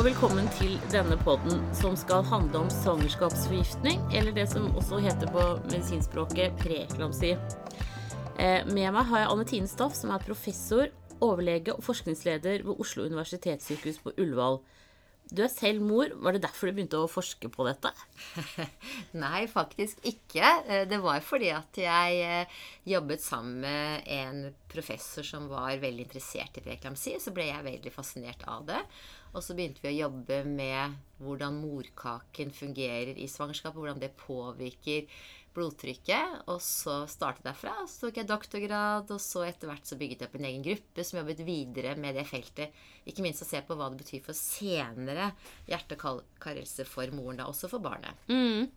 og velkommen til denne podden som skal handle om svangerskapsforgiftning, eller det som også heter på medisinspråket preeklamsi. Eh, med meg har jeg Anne Tine Staff, som er professor, overlege og forskningsleder ved Oslo universitetssykehus på Ullevål. Du er selv mor. Var det derfor du begynte å forske på dette? Nei, faktisk ikke. Eh, det var fordi at jeg eh, jobbet sammen med en professor som var veldig interessert i preeklamsi. Så ble jeg veldig fascinert av det. Og så begynte vi å jobbe med hvordan morkaken fungerer i svangerskapet. Hvordan det påvirker blodtrykket. Og så startet derfra. Så tok jeg doktorgrad, og så etter hvert så bygget jeg opp en egen gruppe som jobbet videre med det feltet. Ikke minst å se på hva det betyr for senere hjertekarelse for moren, da, også for barnet. Mm.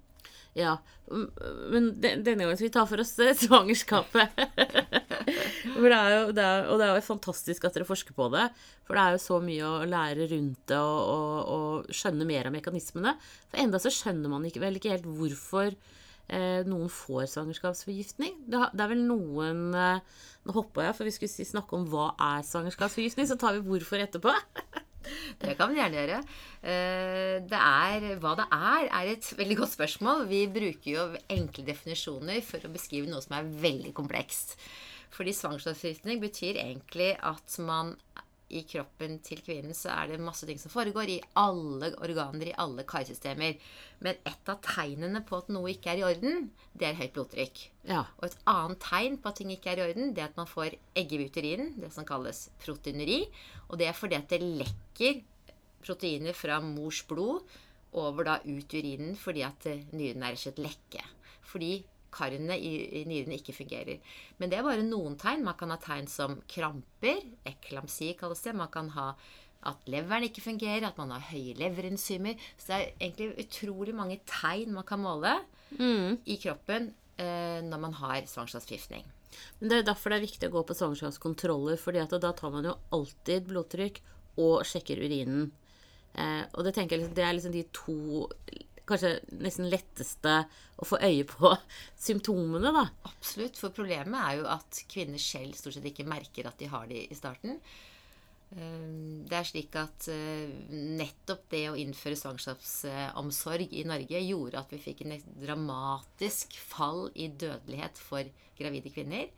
Ja, men denne gangen skal vi ta for oss eh, svangerskapet. det jo, det er, og det er jo fantastisk at dere forsker på det. For det er jo så mye å lære rundt det og, og, og skjønne mer av mekanismene. For enda så skjønner man ikke, vel ikke helt hvorfor eh, noen får svangerskapsforgiftning. Det, det, er vel noen eh, Nå hoppa jeg, for vi skulle snakke om hva er svangerskapsforgiftning. Så tar vi hvorfor etterpå. Det kan vi gjerne gjøre. Eh, det er, hva det er, er et veldig godt spørsmål. Vi bruker jo enkle definisjoner for å beskrive noe som er veldig komplekst. Fordi svangerskapsforgiftning betyr egentlig at man i kroppen til kvinnen så er det masse ting som foregår i alle organer, i alle karsystemer. Men et av tegnene på at noe ikke er i orden, det er høyt blodtrykk. Ja. Og et annet tegn på at ting ikke er i orden, det er at man får eggevuterin, det som kalles proteinuri. Og det er fordi at det lekker proteiner fra mors blod over da ut urinen fordi at nyren er slett lekke. Fordi karene i, i nyrene ikke fungerer. Men det er bare noen tegn. Man kan ha tegn som kramper. Eklamsi kalles det. Man kan ha at leveren ikke fungerer, at man har høye leverenzymer. Så det er egentlig utrolig mange tegn man kan måle mm. i kroppen eh, når man har svangerskapsforgiftning. Men Det er derfor det er viktig å gå på svangerskapskontroller, fordi da tar man jo alltid blodtrykk og sjekker urinen. Eh, og det, jeg, det er liksom de to kanskje nesten letteste å få øye på symptomene, da. Absolutt. For problemet er jo at kvinner selv stort sett ikke merker at de har det i starten. Eh, det er slik at eh, nettopp det å innføre svangerskapsomsorg i Norge gjorde at vi fikk en dramatisk fall i dødelighet for gravide kvinner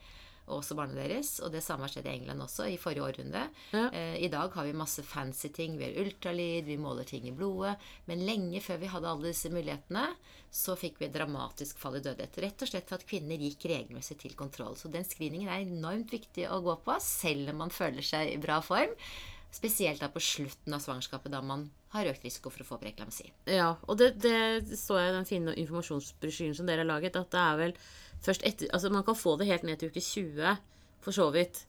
og også barna deres. Og det samme har skjedd i England også, i forrige århundre. Ja. Eh, I dag har vi masse fancy ting. Vi har ultralyd, vi måler ting i blodet. Men lenge før vi hadde alle disse mulighetene, så fikk vi et dramatisk fall i dødelighet. Rett og slett for at kvinner gikk regelmessig til kontroll. Så den screeningen er enormt viktig å gå på, selv om man føler seg i bra form. Spesielt da på slutten av svangerskapet, da man har økt risiko for å få preeklamsi. Ja, og det, det står jeg i den fine informasjonsbrosjyren som dere har laget, at det er vel først etter Altså, man kan få det helt ned til uke 20, for så vidt.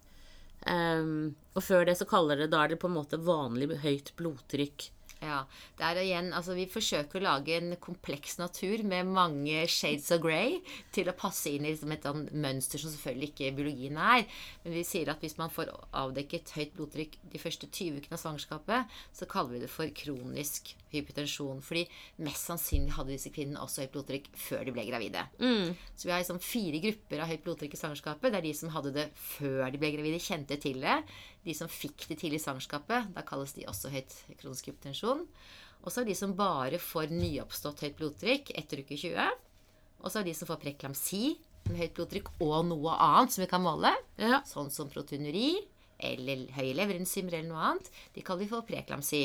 Um, og før det så kaller det Da er det på en måte vanlig høyt blodtrykk. Ja. Det er igjen, altså Vi forsøker å lage en kompleks natur med mange shades of grey til å passe inn i liksom et mønster som selvfølgelig ikke biologien er. Men vi sier at hvis man får avdekket høyt blodtrykk de første 20 ukene av svangerskapet, så kaller vi det for kronisk hypotensjon. Fordi mest sannsynlig hadde disse kvinnene også høyt blodtrykk før de ble gravide. Mm. Så vi har liksom fire grupper av høyt blodtrykk i svangerskapet. Det er de som hadde det før de ble gravide, kjente til det. De som fikk det tidlig i svangerskapet, da kalles de også høyt kronisk hypotensjon. Og så er de som bare får nyoppstått høyt blodtrykk etter uke 20. Og så er de som får preklamsi med høyt blodtrykk og noe annet som vi kan måle. Ja. Sånn som proteinuri eller høye leverenzymer eller noe annet. De kaller vi for preklamsi.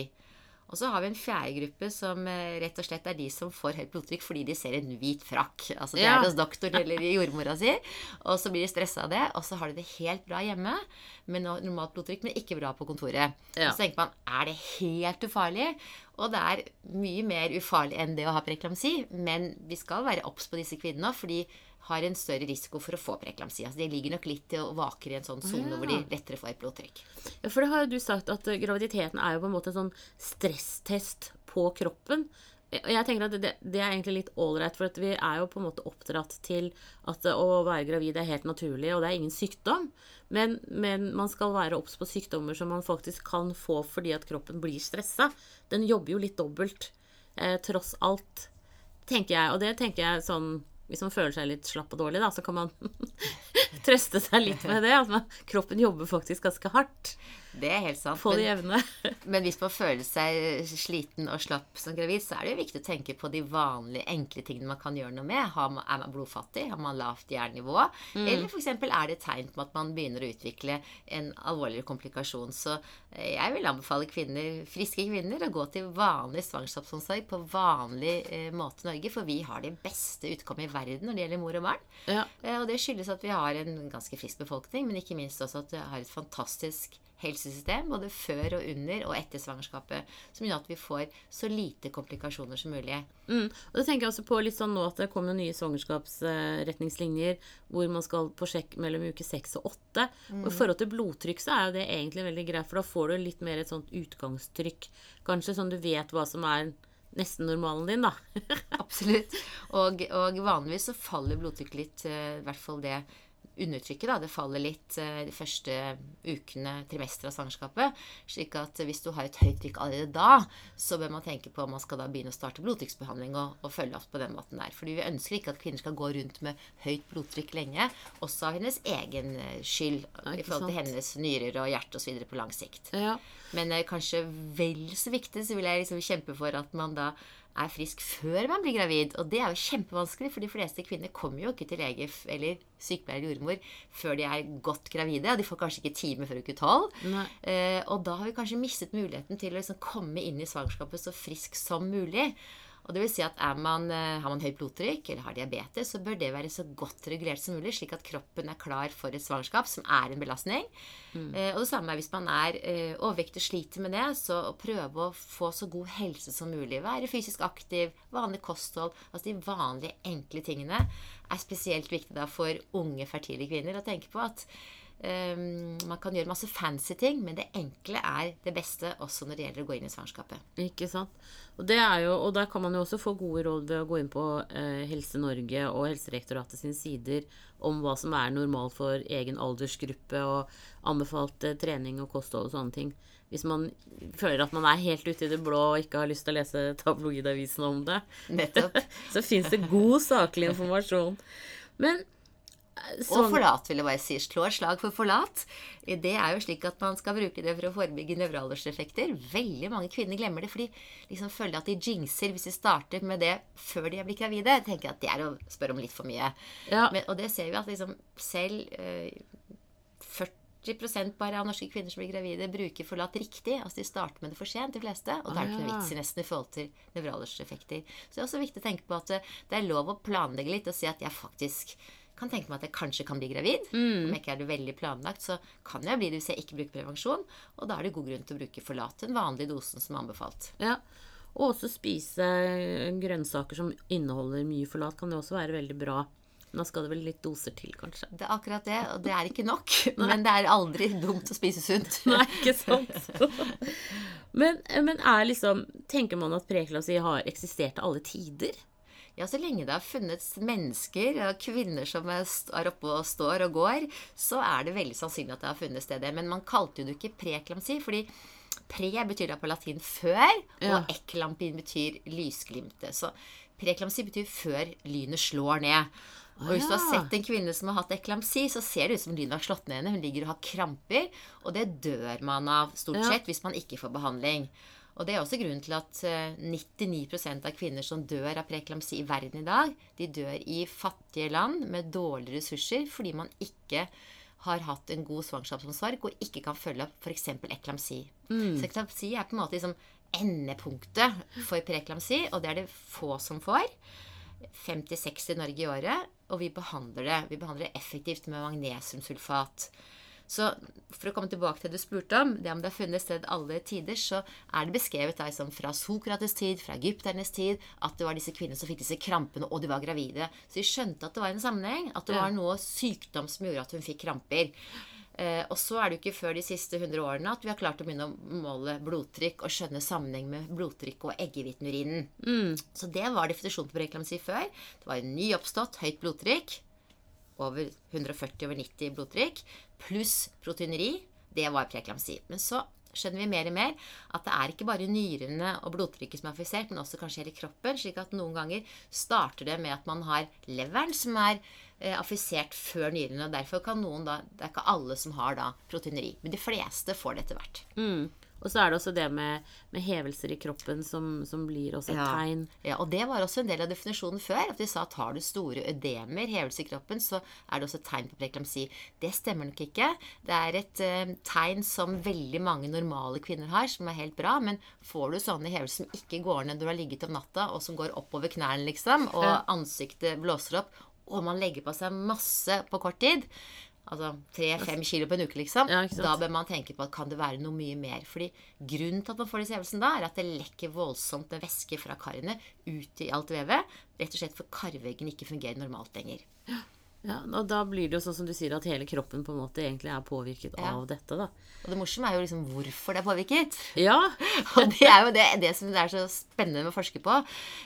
Og så har vi en fjerde gruppe som eh, rett og slett er de som får høyt blodtrykk fordi de ser en hvit frakk. Altså det er hos doktoren eller jordmora si. Og så blir de stressa av det, og så har de det helt bra hjemme med normalt blodtrykk, men ikke bra på kontoret. Ja. Og så tenker man er det helt ufarlig? Og det er mye mer ufarlig enn det å ha preklamsi. Men vi skal være obs på disse kvinnene fordi har en større risiko for å få preeklamsi. Altså, de ligger nok litt å vaker i en sånn sone ja. hvor de lettere får et blodtrykk. Ja, for det har jo du sagt at graviditeten er jo på en måte en sånn stresstest på kroppen. Og jeg tenker at det, det er egentlig litt ålreit, for vi er jo på en måte oppdratt til at å være gravid er helt naturlig, og det er ingen sykdom. Men, men man skal være obs på sykdommer som man faktisk kan få fordi at kroppen blir stressa. Den jobber jo litt dobbelt, eh, tross alt, tenker jeg. Og det tenker jeg sånn hvis man føler seg litt slapp og dårlig, da, så kan man trøste seg litt med det. At man, kroppen jobber faktisk ganske hardt. Det er helt sant. på det jevne. men hvis man føler seg sliten og slapp som gravid, så er det jo viktig å tenke på de vanlige, enkle tingene man kan gjøre noe med. Man, er man blodfattig? Har man lavt jernnivå? Eller f.eks. er det et tegn på at man begynner å utvikle en alvorligere komplikasjon. Så eh, jeg vil anbefale kvinner, friske kvinner å gå til vanlig svangerskapsomsorg på vanlig eh, måte i Norge, for vi har det beste utkommet i verden når det gjelder mor og barn. Ja. Eh, Og det skyldes at vi har en ganske frisk befolkning, men ikke minst også at vi har et fantastisk helsesystem både før og under og etter svangerskapet, som gjør at vi får så lite komplikasjoner som mulig. Mm. Og det tenker jeg også på litt sånn nå at det kommer nye svangerskapsretningslinjer hvor man skal på sjekk mellom uke seks og åtte. Og i forhold til blodtrykk så er jo det egentlig veldig greit, for da får du litt mer et sånt utgangstrykk. Kanskje sånn du vet hva som er nesten normalen din, da. Absolutt. Og, og vanligvis så faller blodtrykket litt, eh, i hvert fall det undertrykket, da. Det faller litt eh, de første ukene, trimesteret av svangerskapet. Slik at hvis du har et høyt trykk allerede da, så bør man tenke på om man skal da begynne å starte blodtrykksbehandling og, og følge opp på den måten der. Fordi vi ønsker ikke at kvinner skal gå rundt med høyt blodtrykk lenge, også av hennes egen eh, skyld. I forhold til hennes nyrer og hjerte osv. på lang sikt. Ja. Men eh, kanskje vel så viktig så vil jeg liksom kjempe for at man da er frisk før man blir gravid. Og det er jo kjempevanskelig, for de fleste kvinner kommer jo ikke til lege eller sykepleier eller jordmor før de er godt gravide. Og de får kanskje ikke time før uke tolv. Eh, og da har vi kanskje mistet muligheten til å liksom komme inn i svangerskapet så frisk som mulig. Og det vil si at man, eh, Har man høyt blodtrykk eller har diabetes, så bør det være så godt regulert som mulig, slik at kroppen er klar for et svangerskap, som er en belastning. Eh, og det samme er hvis man er eh, overvektig og sliter med det, så å prøve å få så god helse som mulig. Være fysisk aktiv, vanlig kosthold. Altså de vanlige, enkle tingene er spesielt viktig da for unge, fertile kvinner å tenke på at eh, man kan gjøre masse fancy ting, men det enkle er det beste også når det gjelder å gå inn i svangerskapet. Ikke sant. Og, det er jo, og der kan man jo også få gode råd ved å gå inn på eh, Helse Norge og Helserektoratet sine sider om hva som er normalt for egen aldersgruppe, og anbefalt eh, trening og kosthold og sånne ting. Hvis man føler at man er helt ute i det blå og ikke har lyst til å lese tabloidavisen om det, så fins det god, saklig informasjon. Men eh, Og sånn- forlat, vil jeg bare si. Slå et slag for forlat. Det er jo slik at man skal bruke det for å forebygge nevralderseffekter. Veldig mange kvinner glemmer det, for de liksom føler at de jinxer hvis de starter med det før de er blitt gravide. Jeg tenker at det er å spørre om litt for mye. Ja. Men, og det ser vi at liksom selv øh, 40% bare av norske kvinner som blir gravide, bruker forlat riktig. Altså de starter med det for sent, de fleste. Og da er det ikke noe Ah, vits i nesten i forhold til nevralderseffekter. Så det er også viktig å tenke på at eh, det er lov å planlegge litt og si at jeg faktisk kan tenke meg at jeg kanskje kan bli gravid. Mm. Om jeg ikke er det veldig planlagt, så kan jeg bli det hvis jeg ikke bruker prevensjon. Og da er det god grunn til å bruke forlat, den vanlige dosen som er anbefalt. Ja. Og også spise grønnsaker som inneholder mye forlat, kan jo også være veldig bra. Nå skal det vel litt doser til, kanskje. Det er akkurat det, og det er ikke nok. Men det er aldri dumt å spise sunt. Nei, ikke sant? men, men er liksom Tenker man at preeklampsi har eksistert til alle tider? Ja, så lenge det har funnes mennesker og kvinner som er oppe og står og går, så er det veldig sannsynlig at det har funnet sted det. Men man kalte jo det ikke preeklamsi, fordi pre betyr da på latin før, Ja. og eklampin betyr lysglimte. Så preeklamsi betyr før lynet slår ned. Og hvis du har sett en kvinne som har hatt eklamsi, så ser det ut som lynet har slått ned henne. Hun ligger og har kramper, og det dør man av stort sett hvis man ikke får behandling. Og det er også grunnen til at eh, 99% av kvinner som dør av preeklamsi i verden i dag, de dør i fattige land med dårlige ressurser fordi man ikke har hatt en god svangerskapsomsorg og ikke kan følge opp f.eks. eklamsi. Så eklamsi er på en måte liksom endepunktet for preeklamsi, og det er det få som får. 50-60 i Norge i året, og vi behandler det. Vi behandler det effektivt med magnesiumsulfat. Så for å komme tilbake til det du spurte om, det om det har funnet sted alle tider, så er det beskrevet da, som fra Sokrates tid, fra egypternes tid, at det var disse kvinnene som fikk disse krampene, og de var gravide. Så de skjønte at det var en sammenheng, at det var noe sykdom som gjorde at hun fikk kramper. Eh, og så er det jo ikke før de siste 100 årene at vi har klart å begynne å måle blodtrykk og skjønne sammenheng med blodtrykk og eggehviteurinen. Så det var definisjonen på preeklamsi før. Det var en nyoppstått høyt blodtrykk. Over 140 over 90 blodtrykk. Pluss proteineri. Det var preeklamsi. Men så skjønner vi mer og mer at det er ikke bare nyrene og blodtrykket som er affisert, men også kanskje hele kroppen. slik at noen ganger starter det med at man har leveren som er eh, affisert før nyrene. og Derfor kan noen da Det er ikke alle som har da proteineri. Men de fleste får det etter hvert. Mm. Og så er det også det med, med hevelser i kroppen som, som blir også et Ja. tegn. Ja, og det var også en del av definisjonen før. At de sa at har du store ødemer, hevelser i kroppen, så er det også et tegn på preklamsi. Det stemmer nok ikke. Det er et uh, tegn som veldig mange normale kvinner har, som er helt bra. Men får du sånne hevelser som ikke går ned når du har ligget om natta, og som går oppover knærne, liksom, og ansiktet blåser opp, og man legger på seg masse på kort tid Altså tre-fem kilo på en uke, liksom. Ja, da bør man tenke på at kan det være noe mye mer. Fordi grunnen til at man får disse hevelsene da, er at det lekker voldsomt med væske fra karene ut i alt vevet. Rett og slett for karveggen ikke fungerer normalt lenger. Ja, og da blir det jo sånn som du sier, at hele kroppen på en måte egentlig er påvirket Ja. av dette, da. Og det morsomme er jo liksom hvorfor det er påvirket. Ja. Og det er jo det, det som det er så spennende med å forske på.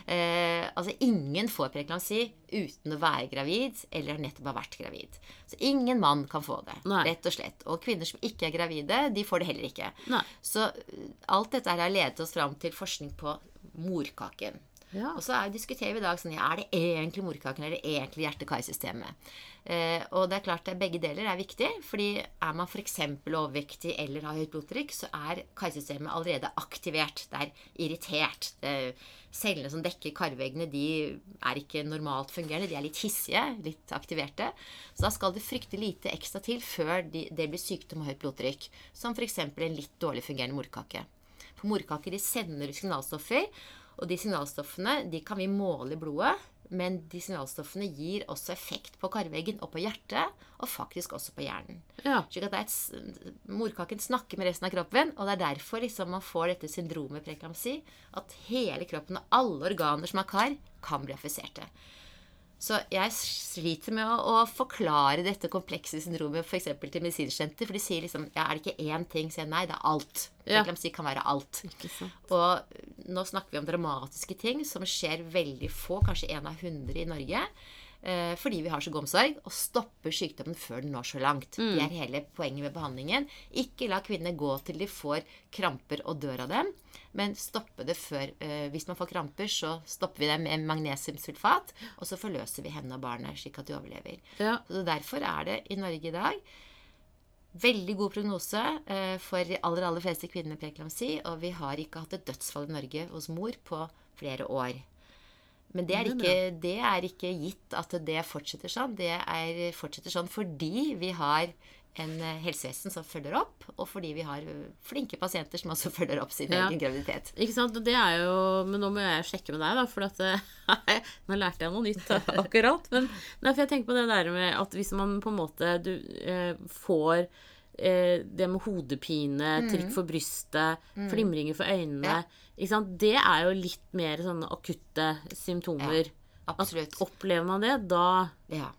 Eh, altså ingen får preeklamsi uten å være gravid eller nettopp har vært gravid. Så ingen mann kan få det, Nei. rett og slett. Og kvinner som ikke er gravide, de får det heller ikke. Nei. Så eh, alt dette her har ledet oss fram til forskning på morkaken. Ja. Og så er, diskuterer vi i dag sånn, ja, er det egentlig morkaken eller er egentlig hjerte-karsystemet. Eh, og det er klart at begge deler er viktig, fordi er man f.eks. overvektig eller har høyt blodtrykk, så er karsystemet allerede aktivert. Det er irritert. Det, cellene som dekker karveggene, de er ikke normalt fungerende. De er litt hissige, litt aktiverte. Så da skal det fryktelig lite ekstra til før de, det blir sykdom og høyt blodtrykk. Som f.eks. en litt dårlig fungerende morkake. For morkaker de sender signalstoffer, og de signalstoffene de kan vi måle i blodet. Men de signalstoffene gir også effekt på karveggen og på hjertet, og faktisk også på hjernen. Ja. Slik at det et, morkaken snakker med resten av kroppen, og det er derfor liksom man får dette syndromet preeklamsi. At hele kroppen og alle organer som har kar, kan bli affiserte. Så jeg sliter med å, å forklare dette komplekse syndromet f.eks. til medisinstudenter. For de sier liksom ja, er det ikke én ting? Så jeg nei, det er alt. Ja. Preeklamsi kan være alt. Og nå snakker vi om dramatiske ting som skjer veldig få, kanskje én av hundre i Norge. Eh, fordi vi har så god omsorg, og stopper sykdommen før den når så langt. Det er hele poenget med behandlingen. Ikke la kvinnene gå til de får kramper og dør av dem, men stoppe det før. Eh, hvis man får kramper, så stopper vi dem med magnesiumsulfat, og så forløser vi henne og barnet slik at de overlever. Ja. Så Derfor er det i Norge i dag veldig god prognose eh, for de aller, aller fleste kvinner med preeklamsi. Og vi har ikke hatt et dødsfall i Norge hos mor på flere år. Men det er, ikke, det er ikke gitt at det fortsetter sånn. Det er, fortsetter sånn fordi vi har en eh, helsevesen som følger opp, og fordi vi har eh, flinke pasienter som også følger opp sin Ja. egen graviditet. Ikke sant? Det er jo Men nå må jeg sjekke med deg, da. For at Nei, Nå lærte jeg noe nytt akkurat. Men nei, for jeg tenker på det der med at hvis man på en måte du, eh, får eh, det med hodepine, trykk for brystet, flimringer for øynene Mm. Ja. Det er jo litt mer sånne akutte symptomer. Absolutt. At opplever man det, da Ja.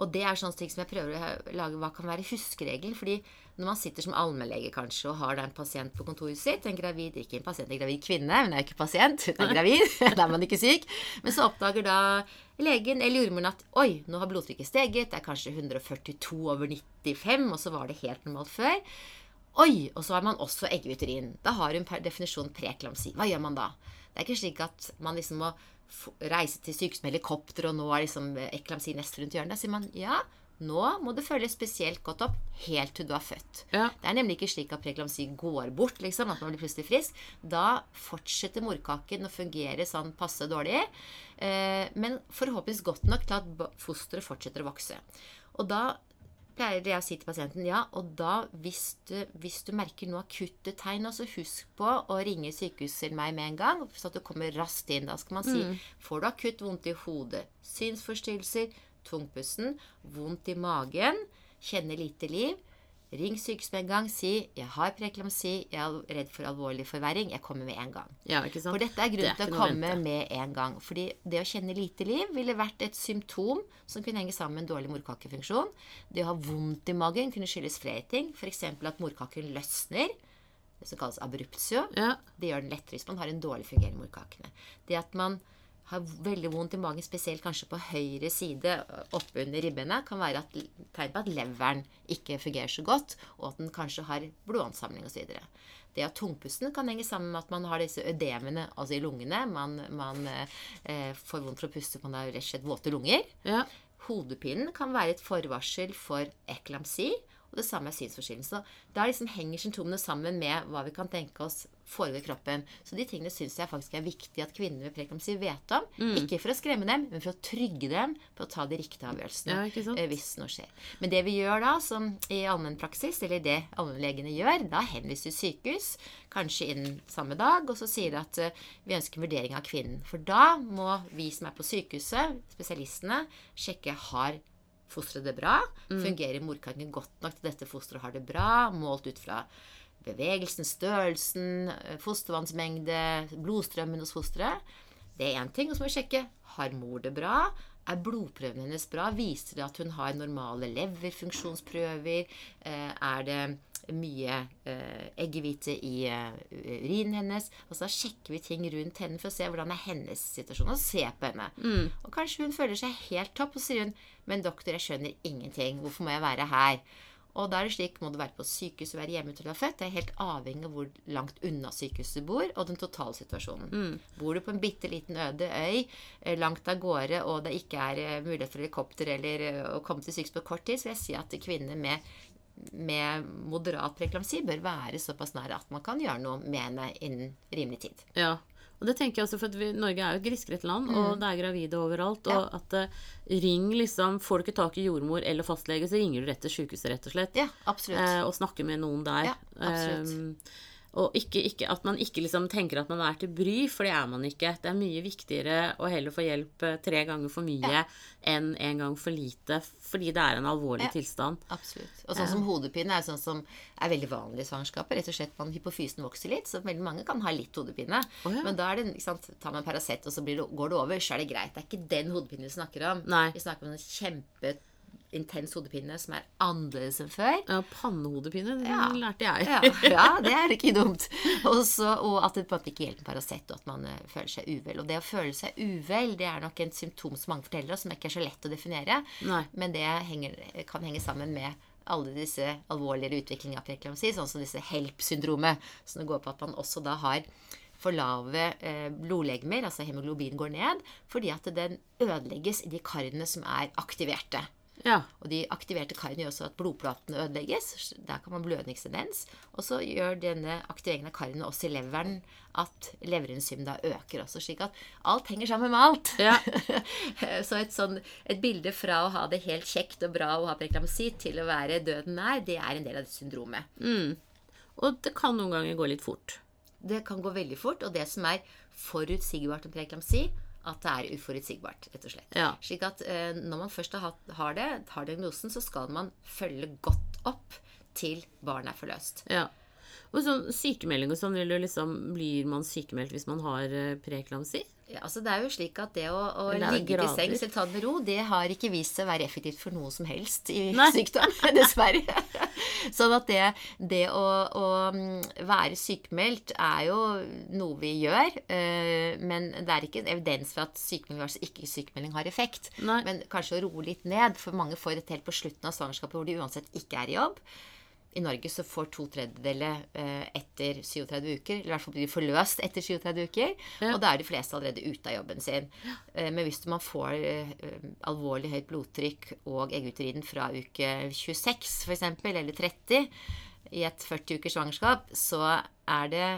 Og det er sånne ting som jeg prøver å lage hva kan være huskeregelen. fordi når man sitter som allmennlege kanskje og har da en pasient på kontoret sitt, en gravid, ikke en pasient, en gravid kvinne, hun er jo ikke pasient, hun er gravid, da er man ikke syk, men så oppdager da legen eller jordmoren at oi, nå har blodtrykket steget, det er kanskje 142 over 95, og så var det helt normalt før. Oi, og så har man også eggeuterin. Da har hun per definisjon preeklamsi. Hva gjør man da? Det er ikke slik at man liksom må reise til sykehus med helikopter, og nå er liksom eklamsi nest rundt hjørnet. Da sier man ja, nå må det følges spesielt godt opp helt til du er født. Ja. Det er nemlig ikke slik at preeklamsi går bort, liksom, at man blir plutselig frisk. Da fortsetter morkaken å fungere sånn passe dårlig, eh, men forhåpentligvis godt nok til at fosteret fortsetter å vokse. Og da pleier jeg å si til pasienten ja, og da hvis du, hvis du merker noen akutte tegn, så husk på å ringe sykehuset til meg med en gang, så at du kommer raskt inn. Da skal man si får du akutt vondt i hodet, synsforstyrrelser, tungpusten, vondt i magen, kjenne lite liv, ring sykehuset med en gang, si 'jeg har preeklamsi, jeg er redd for alvorlig forverring', jeg kommer med en gang. Ja, ikke sant? For dette er Det grunnen til å komme vente. med en gang. Fordi det å kjenne lite liv ville vært et symptom som kunne henge sammen med en dårlig morkakefunksjon. Det å ha vondt i magen kunne skyldes flere ting. F.eks. at morkaken løsner. Det som kalles abruptio. Ja. Det gjør den lettere hvis man har en dårlig fungerende morkakene. Det at man har veldig vondt i magen, spesielt kanskje på høyre side oppunder ribbene, kan være at, tegn på at leveren ikke fungerer så godt, og at den kanskje har blodansamling osv. Det at tungpusten kan henge sammen med at man har disse ødemene altså i lungene. Man, man eh, får vondt for å puste, man har rett og slett våte lunger. ja. hodepinen kan være et forvarsel for eklamsi. Og det samme er synsforstyrrelsen. Da liksom henger symptomene sammen med hva vi kan tenke oss foregår i kroppen. Så de tingene syns jeg faktisk er viktig at kvinner med preeklamsi vet om. Mm. Ikke for å skremme dem, men for å trygge dem på å ta de riktige avgjørelsene Ja, eh, hvis noe skjer. Men det vi gjør da, som i allmennpraksis, eller det allmennlegene gjør, da henviser vi sykehus, kanskje innen samme dag, og så sier de at eh, vi ønsker en vurdering av kvinnen. For da må vi som er på sykehuset, spesialistene, sjekke har fosteret det bra? Fungerer morkaken godt nok til dette fosteret har det bra? Målt ut fra bevegelsen, størrelsen, eh, fostervannsmengde, blodstrømmen hos fosteret. Det er én ting. Og så må vi sjekke har mor det bra. Er blodprøvene hennes bra? Viser det at hun har normale leverfunksjonsprøver? Eh, Er det mye eh, eggehvite i urinen hennes? Og så sjekker vi ting rundt henne for å se hvordan er hennes situasjon, og se på henne. Og kanskje hun føler seg helt topp, og sier hun Men doktor, jeg skjønner ingenting. Hvorfor må jeg være her? Og da er det slik, må du være på sykehus og være hjemme til du er født. Det er helt avhengig av hvor langt unna sykehuset du bor, og den totale situasjonen. Bor du på en bitte liten øde øy eh, langt av gårde, og det ikke er eh, mulighet for helikopter eller eh, å komme til sykehus på kort tid, så vil jeg si at kvinner med, med moderat preklamsi bør være såpass nære at man kan gjøre noe med henne innen rimelig tid. Ja. Og det tenker jeg også, for vi, Norge er jo et grisgrendt land, og det er gravide overalt. Og at uh, ring liksom Får du ikke tak i jordmor eller fastlege, så ringer du rett til sykehuset, rett og slett. Ja, absolutt. Uh, og snakker med noen der. Ja, absolutt. Eh, og ikke, ikke, at man ikke liksom tenker at man er til bry, for det er man ikke. Det er mye viktigere å heller få hjelp eh, tre ganger for mye enn en gang for lite, fordi det er en alvorlig Ja. tilstand. Absolutt. Og sånn som hodepine er sånn som er veldig vanlig i svangerskapet. Rett og slett man Hypofysen vokser litt, så veldig mange kan ha litt hodepine. Oh, ja. Men da er det, ikke sant, tar man Paracet, og så blir det, går det over, så er det greit. Det er ikke den hodepinen vi snakker om. Nei. Vi snakker om en kjempeintens hodepine som er annerledes enn før. Ja, pannehodepine, det Ja. lærte jeg. Ja, ja, det er ikke dumt. Også, og at det på en måte ikke hjelper med Paracet, og at man eh, føler seg uvel. Og det å føle seg uvel, det er nok et symptom som mange forteller oss, som ikke er så lett å definere. Nei. Men det henger, kan henge sammen med alle disse alvorligere utviklingene av preeklamsi, sånn som disse HELP-syndromet, som det går på at man også da har for lave eh, blodlegemer, altså hemoglobin går ned, fordi at den ødelegges i de karene som er aktiverte. Ja. Og de aktiverte karene gjør også at blodplatene ødelegges. Der kan man blødningstendens. Og så gjør denne aktiveringen av karene også i leveren at leverenzym da øker også. Slik at alt henger sammen med alt. Ja. så et, sånn, et bilde fra å ha det helt kjekt og bra og ha preklamsi til å være døden nær, det er en del av det syndromet. Og det kan noen ganger gå litt fort. Det kan gå veldig fort. Og det som er forutsigbart om preeklamsi, at det er uforutsigbart, rett og slett. Ja. Slik at eh, når man først har, har det, har diagnosen, så skal man følge godt opp til barnet er forløst. Ja. Og sånn sykemelding og sånn, liksom, blir man sykemeldt hvis man har eh, preeklamsi? Ja, altså det er jo slik at det å, å det ligge til grader? sengs eller ta det med ro, det har ikke vist seg å være effektivt for noe som helst i Nei. sykdom, dessverre. sånn at det, det å, å mm, være sykemeldt er jo noe vi gjør, eh, men det er ikke evidens for at sykemelding versus ikke sykemelding har effekt. Nei. Men kanskje å roe litt ned, for mange får det helt på slutten av svangerskapet hvor de uansett ikke er i jobb. I Norge så får to tredjedeler eh, etter 37 uker, eller i hvert fall blir de forløst etter 37 uker. Ja. Og da er de fleste allerede ute av jobben sin. Eh, men hvis man får eh, alvorlig høyt blodtrykk og egguteriden fra uke 26 f.eks., eller 30 i et 40 ukers svangerskap, så er det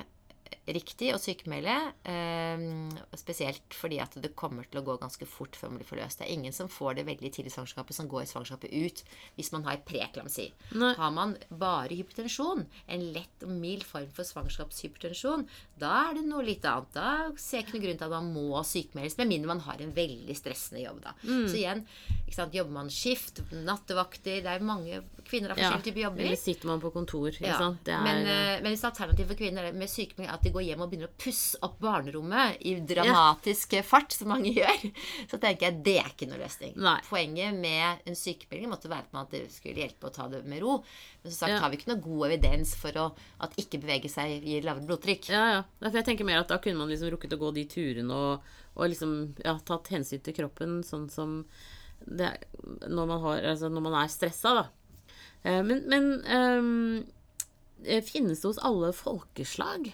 riktig å sykemelde. Eh, spesielt fordi at det kommer til å gå ganske fort før man blir forløst. Det er ingen som får det veldig tidlig i svangerskapet, som går i svangerskapet ut hvis man har preeklamsi. Nei. Har man bare hypotensjon, en lett og mild form for svangerskapshypotensjon, da er det noe litt annet. Da ser jeg ikke noen grunn til at man må sykemeldes, med mindre man har en veldig stressende jobb. da. Mm. Så igjen, ikke sant, jobber man skift, nattevakter Det er mange kvinner Ja. forskjellige typer jobber. Eller sitter man på kontor, ikke Ja, sant? Det er, men, eh, men hvis alternativet for kvinner er med sykemelding er at de går hjem og begynner å pusse opp barnerommet i dramatisk fart, som mange gjør, så tenker jeg det er ikke noe løsning. Nei. Poenget med en sykemelding måtte være at det skulle hjelpe å ta det med ro. Men som sagt Ja. har vi ikke noe god evidens for å, at ikke bevege seg gir lavere blodtrykk. Ja, ja. Derfor jeg tenker mer at da kunne man liksom rukket å gå de turene og, og liksom ja, tatt hensyn til kroppen sånn som det, når, man har, altså når man er stressa, da. Eh, Men, men eh, finnes det hos alle folkeslag?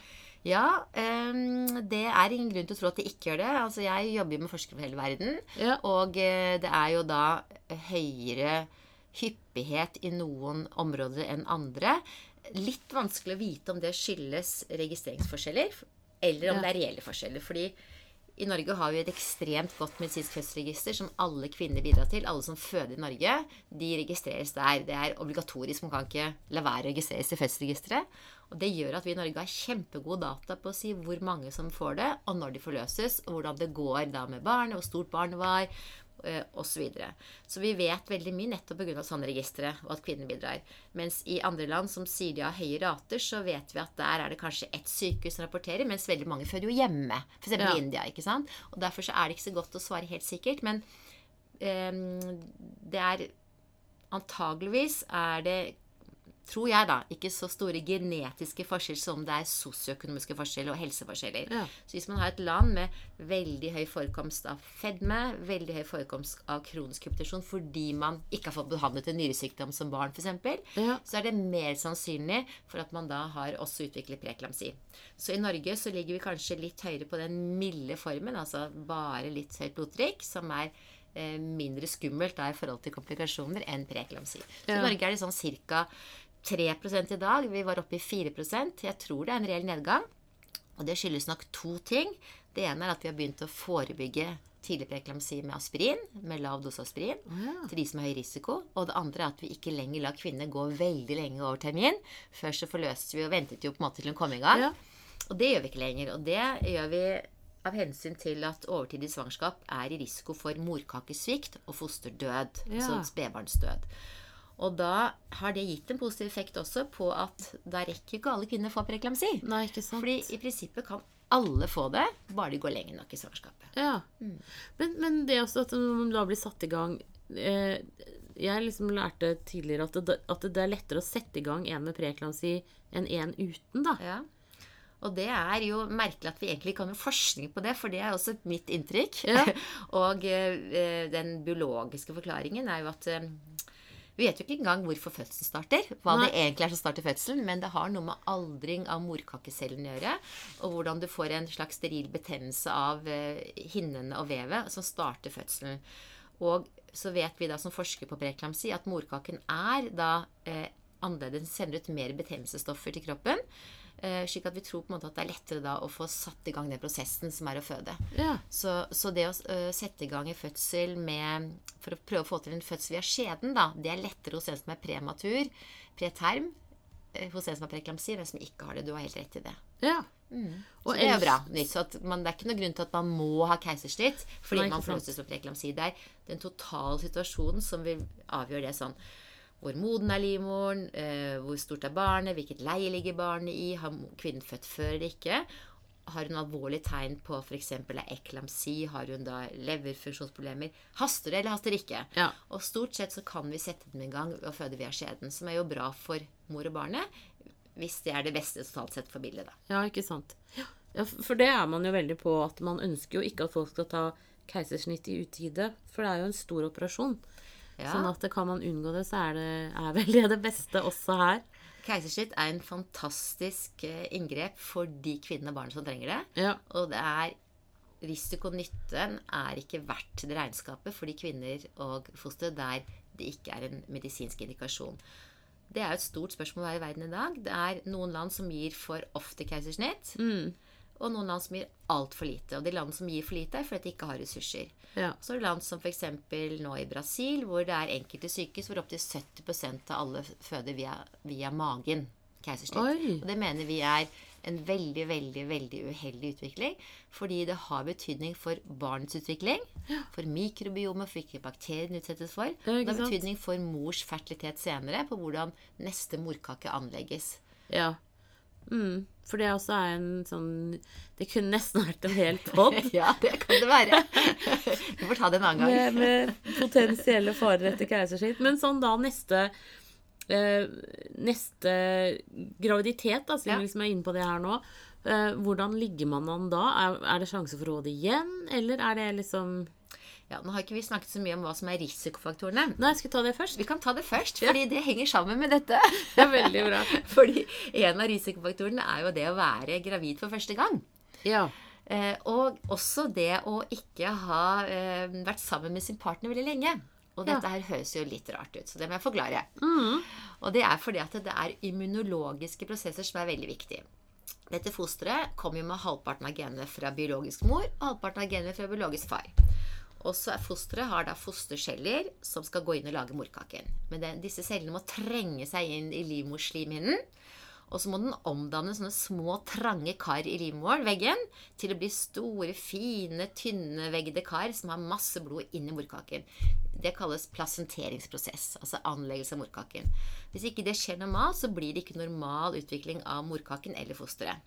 Ja, um, det er ingen grunn til å tro at det ikke gjør det. Altså, jeg jobber jo med forskere fra hele verden. Ja. Og uh, det er jo da høyere hyppighet i noen områder enn andre. Litt vanskelig å vite om det skyldes registreringsforskjeller, eller om Ja. det er reelle forskjeller. Fordi i Norge har vi et ekstremt godt medisinsk fødselsregister som alle kvinner bidrar til. Alle som føder i Norge, de registreres der. Det er obligatorisk. Man kan ikke la være å registreres i fødselsregisteret. Og det gjør at vi i Norge har kjempegode data på å si hvor mange som får det, og når de forløses, og hvordan det går da med barnet, hvor stort barnet var, osv. Så, videre. så vi vet veldig mye nettopp pga. sånne registre, og at kvinner bidrar. Mens i andre land som sier de har høye rater, så vet vi at der er det kanskje ett sykehus som rapporterer, mens veldig mange føder jo hjemme. F.eks. Ja. i India. ikke sant? Og Derfor så er det ikke så godt å svare helt sikkert. Men um, det er Antageligvis er det tror jeg da, ikke så store genetiske forskjeller som det er sosioøkonomiske forskjeller og helseforskjeller. Ja. Så hvis man har et land med veldig høy forekomst av fedme, veldig høy forekomst av kronisk hypertensjon fordi man ikke har fått behandlet en nyresykdom som barn f.eks., Ja. så er det mer sannsynlig for at man da har også utviklet preeklamsi. Så i Norge så ligger vi kanskje litt høyere på den milde formen, altså bare litt høyt blodtrykk, som er eh, mindre skummelt da i forhold til komplikasjoner enn preeklamsi. Så Ja. i Norge er det sånn ca. 3 i dag. Vi var oppe i 4% Jeg tror det er en reell nedgang. Og det skyldes nok to ting. Det ene er at vi har begynt å forebygge tidlig preeklamsi med aspirin, med lav dose aspirin, ja. til de som har høy risiko. Og det andre er at vi ikke lenger lar kvinner gå veldig lenge over termin. Før så forløste vi og ventet jo på en måte til hun kom i gang. Ja. Og det gjør vi ikke lenger. Og det gjør vi av hensyn til at overtidig svangerskap er i risiko for morkakesvikt og fosterdød. Ja. Altså spedbarnsdød. Og da har det gitt en positiv effekt også på at da rekker ikke alle kvinner å få preeklamsi. Nei, ikke sant. Fordi i prinsippet kan alle få det, bare de går lenge nok i svangerskapet. Ja. Mm. Men, men det også at man da blir satt i gang eh, Jeg liksom lærte tidligere at det, at det er lettere å sette i gang en med preeklamsi enn en uten, da. Ja. Og det er jo merkelig at vi egentlig kan noe forskning på det, for det er også mitt inntrykk. Ja. og eh, den biologiske forklaringen er jo at eh, vi vet jo ikke engang hvorfor fødselen starter. Hva Nei. det egentlig er som starter fødselen, men det har noe med aldring av morkakecellen å gjøre. Og hvordan du får en slags steril betennelse av eh, hinnene og vevet som starter fødselen. Og så vet vi da som forsker på preeklamsi at morkaken er da eh, annerledes, den sender ut mer betennelsesstoffer til kroppen. Eh, slik at vi tror på en måte at det er lettere da å få satt i gang den prosessen som er å føde. Ja. Så, så det å øh, sette i gang en fødsel med For å prøve å få til en fødsel via skjeden, da, det er lettere hos en som er prematur, preterm, øh, hos en som har preeklamsi, enn en som ikke har det. Du har helt rett i det. ja. Så det er jo bra. nytt, Så at man, det er ikke noen grunn til at man må ha keisersnitt fordi man får lov til å med preeklamsi. Det er den totale situasjonen som vil avgjøre det sånn. Hvor moden er livmoren, eh, hvor stort er barnet, hvilket leie ligger barnet i, har kvinnen født før eller ikke. Har hun alvorlige tegn på f.eks. eklamsi, har hun da leverfunksjonsproblemer Haster det, eller haster det ikke? Ja. Og stort sett så kan vi sette dem i gang ved å føde via skjeden, som er jo bra for mor og barnet, hvis det er det beste totalt sett for bildet, da. Ja, ikke sant. Ja, for det er man jo veldig på at man ønsker jo ikke at folk skal ta keisersnitt i utide, for det er jo en stor operasjon. Ja. Sånn at kan man unngå det, så er det er vel det det beste også her. Keisersnitt er en fantastisk eh, inngrep for de kvinnene og barna som trenger det. Ja. Og det er risiko-nytten er ikke verdt det regnskapet for de kvinner og foster der det ikke er en medisinsk indikasjon. Det er jo et stort spørsmål her i verden i dag. Det er noen land som gir for ofte keisersnitt, og noen land som gir altfor lite. Og de landene som gir for lite, er fordi de ikke har ressurser. Ja. Så er det land som f.eks. nå i Brasil, hvor det er enkelte sykehus hvor opptil 70% av alle føder via, via magen. Keisersnitt. Og det mener vi er en veldig, veldig veldig uheldig utvikling. Fordi det har betydning for barnets utvikling, for mikrobiomet, for hvilke bakterier den utsettes for. Det har betydning for mors fertilitet senere, på hvordan neste morkake anlegges. ja. Mm. For det også er en sånn Det kunne nesten vært en hel pod ja, det kan det være. Vi får ta det en annen gang. med, med potensielle farer etter keisersnitt. Men sånn da neste eh, Neste graviditet, da, siden Ja. vi liksom er inne på det her nå. Eh, hvordan ligger man an da? Er, er det sjanse for å råde det igjen, eller er det liksom Ja, Nå har ikke vi snakket så mye om hva som er risikofaktorene. Nei, skal vi ta det først? Vi kan ta det først, fordi det henger sammen med dette. Det er veldig bra. fordi en av risikofaktorene er jo det å være gravid for første gang. Ja. Eh, og også det å ikke ha eh, vært sammen med sin partner veldig lenge. Og dette her høres jo litt rart ut, så det må jeg forklare. Mm. Og det er fordi at det er immunologiske prosesser som er veldig viktige. Dette fosteret kommer jo med halvparten av genene fra biologisk mor og halvparten av genene fra biologisk far. Og så er fosteret har da fosterceller som skal gå inn og lage morkaken. Men det, disse cellene må trenge seg inn i livmorslimhinnen. Og så må den omdanne sånne små, trange kar i livmorveggen til å bli store, fine, tynneveggede kar som har masse blod inni morkaken. Det kalles plasenteringsprosess, altså anleggelse av morkaken. Hvis ikke det skjer normalt, så blir det ikke normal utvikling av morkaken eller fosteret.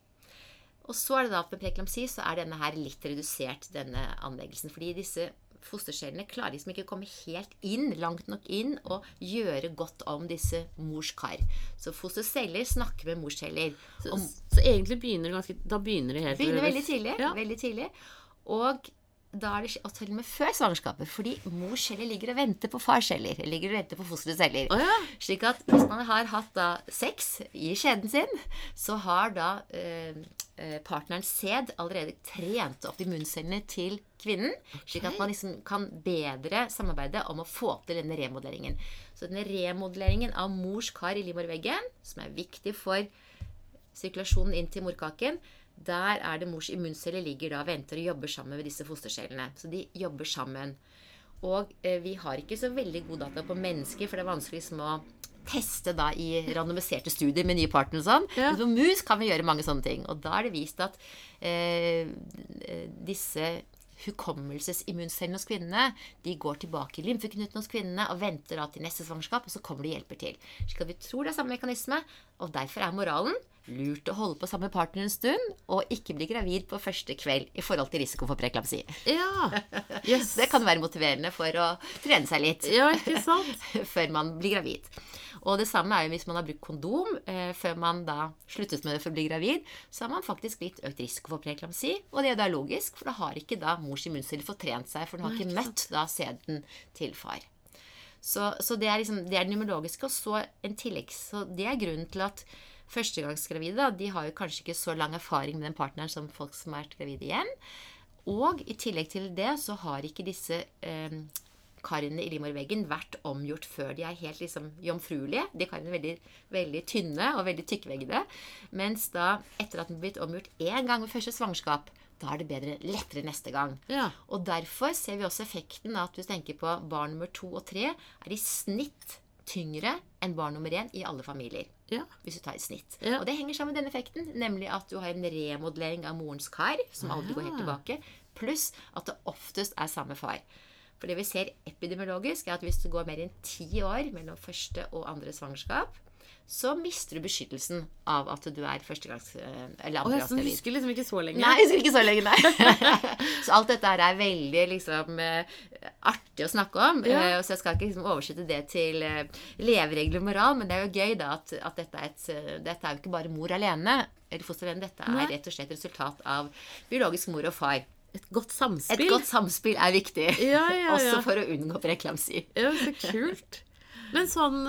Og så er det da med preeklamsi, så er denne her litt redusert, denne anleggelsen. Fordi disse fostercellene klarer liksom ikke å komme helt inn, langt nok inn, og gjøre godt om disse mors kar. Så fosterceller snakker med morsceller. Så, så egentlig begynner det ganske Da begynner det helt begynner veldig tidlig. Ja. Veldig tidlig. Og da er det og til og med før svangerskapet. Fordi mors celler ligger og venter på fars celler. Ligger og venter på fosterets celler. Å ja. Slik at hvis man har hatt da sex i skjeden sin, så har da eh, partnerens sæd allerede trent opp immuncellene til kvinnen. Slik at man liksom kan bedre samarbeide om å få til denne remodelleringen. Så denne remodelleringen av mors kar i livmorveggen, som er viktig for sirkulasjonen inn til morkaken, der er det mors immunceller ligger da og venter og jobber sammen med disse fostercellene. Så de jobber sammen. Og eh, vi har ikke så veldig god data på mennesker, for det er vanskelig å teste da i randomiserte studier med nye partnere og sånn. Ja. Men på mus kan vi gjøre mange sånne ting. Og da er det vist at eh, disse hukommelsesimmuncellene hos kvinnene de går tilbake i lymfeknutene hos kvinnene og venter da til neste svangerskap, og så kommer de og hjelper til. Slik at vi tror det er samme mekanisme, og derfor er moralen lurt å holde på samme partner en stund og ikke bli gravid på første kveld i forhold til risiko for preeklamsi. Ja. Yes. Det kan være motiverende for å trene seg litt Ja, før man blir gravid. Og det samme er jo hvis man har brukt kondom eh, før man da sluttet med det for å bli gravid, så har man faktisk litt økt risiko for preeklamsi. Og det er da logisk, for da har ikke da mors immunceller fått trent seg, for den har ikke ikke møtt da sæden til far. Så, så det er liksom, det er den immunologiske, og så en tillegg, så det er grunnen til at førstegangsgravide de har jo kanskje ikke så lang erfaring med den partneren som folk som har vært gravide igjen. Og i tillegg til det så har ikke disse eh, karene i livmorveggen vært omgjort før de er helt liksom jomfruelige. De karene er veldig, veldig tynne og veldig tykkveggede. Mens da, etter at den er blitt omgjort én gang ved første svangerskap, da er det bedre, lettere neste gang. Ja. Og derfor ser vi også effekten av at hvis du tenker på barn nummer to og tre, er i snitt tyngre enn barn nummer én i alle familier. Ja. Hvis du tar et snitt. Ja. Og det henger sammen med denne effekten, nemlig at du har en remodellering av morens kar, som aldri går helt Ah. tilbake, pluss at det oftest er samme far. For det vi ser epidemiologisk, er at hvis det går mer enn ti år mellom første og andre svangerskap, så mister du beskyttelsen av at du er førstegangs... Eller Å, jeg så du husker liksom ikke så lenge. Nei, jeg husker ikke så lenge, nei. så alt dette her er veldig liksom eh, artig å snakke om. Ja. eh, Så jeg skal ikke liksom oversette det til eh, leveregler og moral, men det er jo gøy da at, at dette, er et, eh, dette er jo ikke bare mor alene, eller foster alene. Dette Nei. er rett og slett resultat av biologisk mor og far. Et godt samspill. Et godt samspill er viktig. Ja, ja, ja. Også for å unngå preeklamsi. Ja, så kult. Men sånn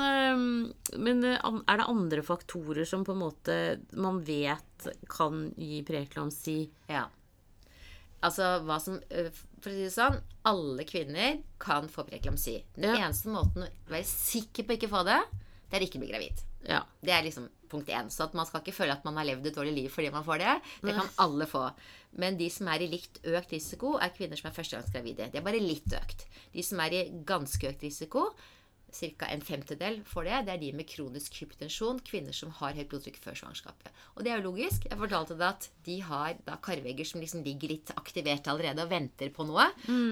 Men øh, er det andre faktorer som på en måte man vet kan gi preeklamsi? Ja. Altså hva som øh, For å si det sånn, alle kvinner kan få preeklamsi. Den Ja. eneste måten å være sikker på ikke få det, det er ikke å bli gravid. Ja. Det er liksom punkt én. Så at man skal ikke føle at man har levd et dårlig liv fordi man får det. Det kan alle få. Men de som er i likt økt risiko, er kvinner som er førstegangsgravide. De er bare litt økt. De som er i ganske økt risiko, ca. en femtedel får det, det er de med kronisk hypotensjon, kvinner som har høyt blodtrykk før svangerskapet. Og det er jo logisk. Jeg fortalte deg at de har da karvegger som liksom ligger litt aktivert allerede og venter på noe.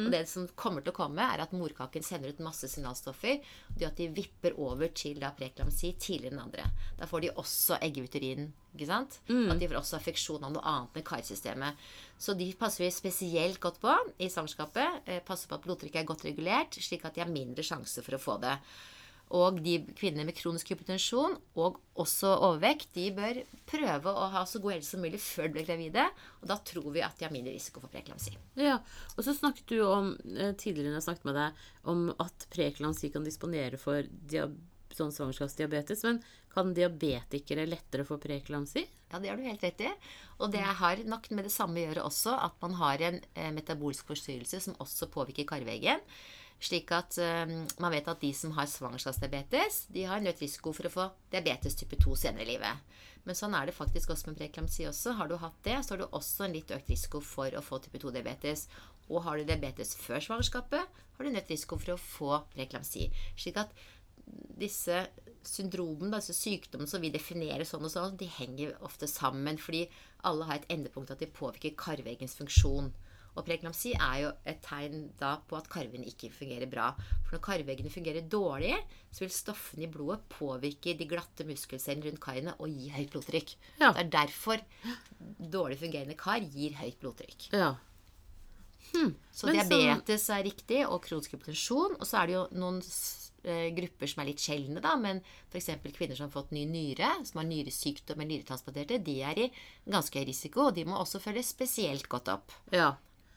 Og det som kommer til å komme, er at morkaken sender ut masse signalstoffer. Og det at de vipper over til da preklamsi tidligere enn andre. Da får de også eggeuterin. Ikke sant? At de får også affeksjon av noe annet med karsystemet. Så de passer vi spesielt godt på i svangerskapet. Eh, passer på at blodtrykket er godt regulert, slik at de har mindre sjanse for å få det. Og de kvinnene med kronisk hypotensjon og også overvekt, de bør prøve å ha så god helse som mulig før de blir gravide. Og da tror vi at de har mindre risiko for preeklamsi. Ja, og så snakket du om eh, tidligere når jeg snakket med deg, om at preeklamsi kan disponere for diab sånn svangerskapsdiabetes. Men kan diabetikere lettere få preeklamsi? Ja, det har du helt rett i. Og det har nok med det samme å gjøre også at man har en eh, metabolsk forstyrrelse som også påvirker karveggen. Slik at eh, man vet at de som har svangerskapsdiabetes, de har en økt risiko for å få diabetes type 2 senere i livet. Men sånn er det faktisk også med preeklamsi også. Har du hatt det, så har du også en litt økt risiko for å få type 2-diabetes. Og har du diabetes før svangerskapet, har du en økt risiko for å få preeklamsi. Slik at disse syndromene, disse sykdommene som vi definerer sånn og sånn, de henger ofte sammen fordi alle har et endepunkt at de påvirker karveggens funksjon. Og preeklamsi er jo et tegn da på at karvene ikke fungerer bra. For når karveggene fungerer dårlig, så vil stoffene i blodet påvirke de glatte muskelcellene rundt karene og gi høyt blodtrykk. Ja. Det er derfor dårlig fungerende kar gir høyt blodtrykk. Ja. Så Men så- diabetes er riktig, og kronisk hypotensjon. Og så er det jo noen grupper som er litt sjeldne, da. Men f.eks. kvinner som har fått ny nyre, som har nyresykdom eller nyretransplanterte, de er i ganske høy risiko, og de må også følges spesielt godt opp. ja.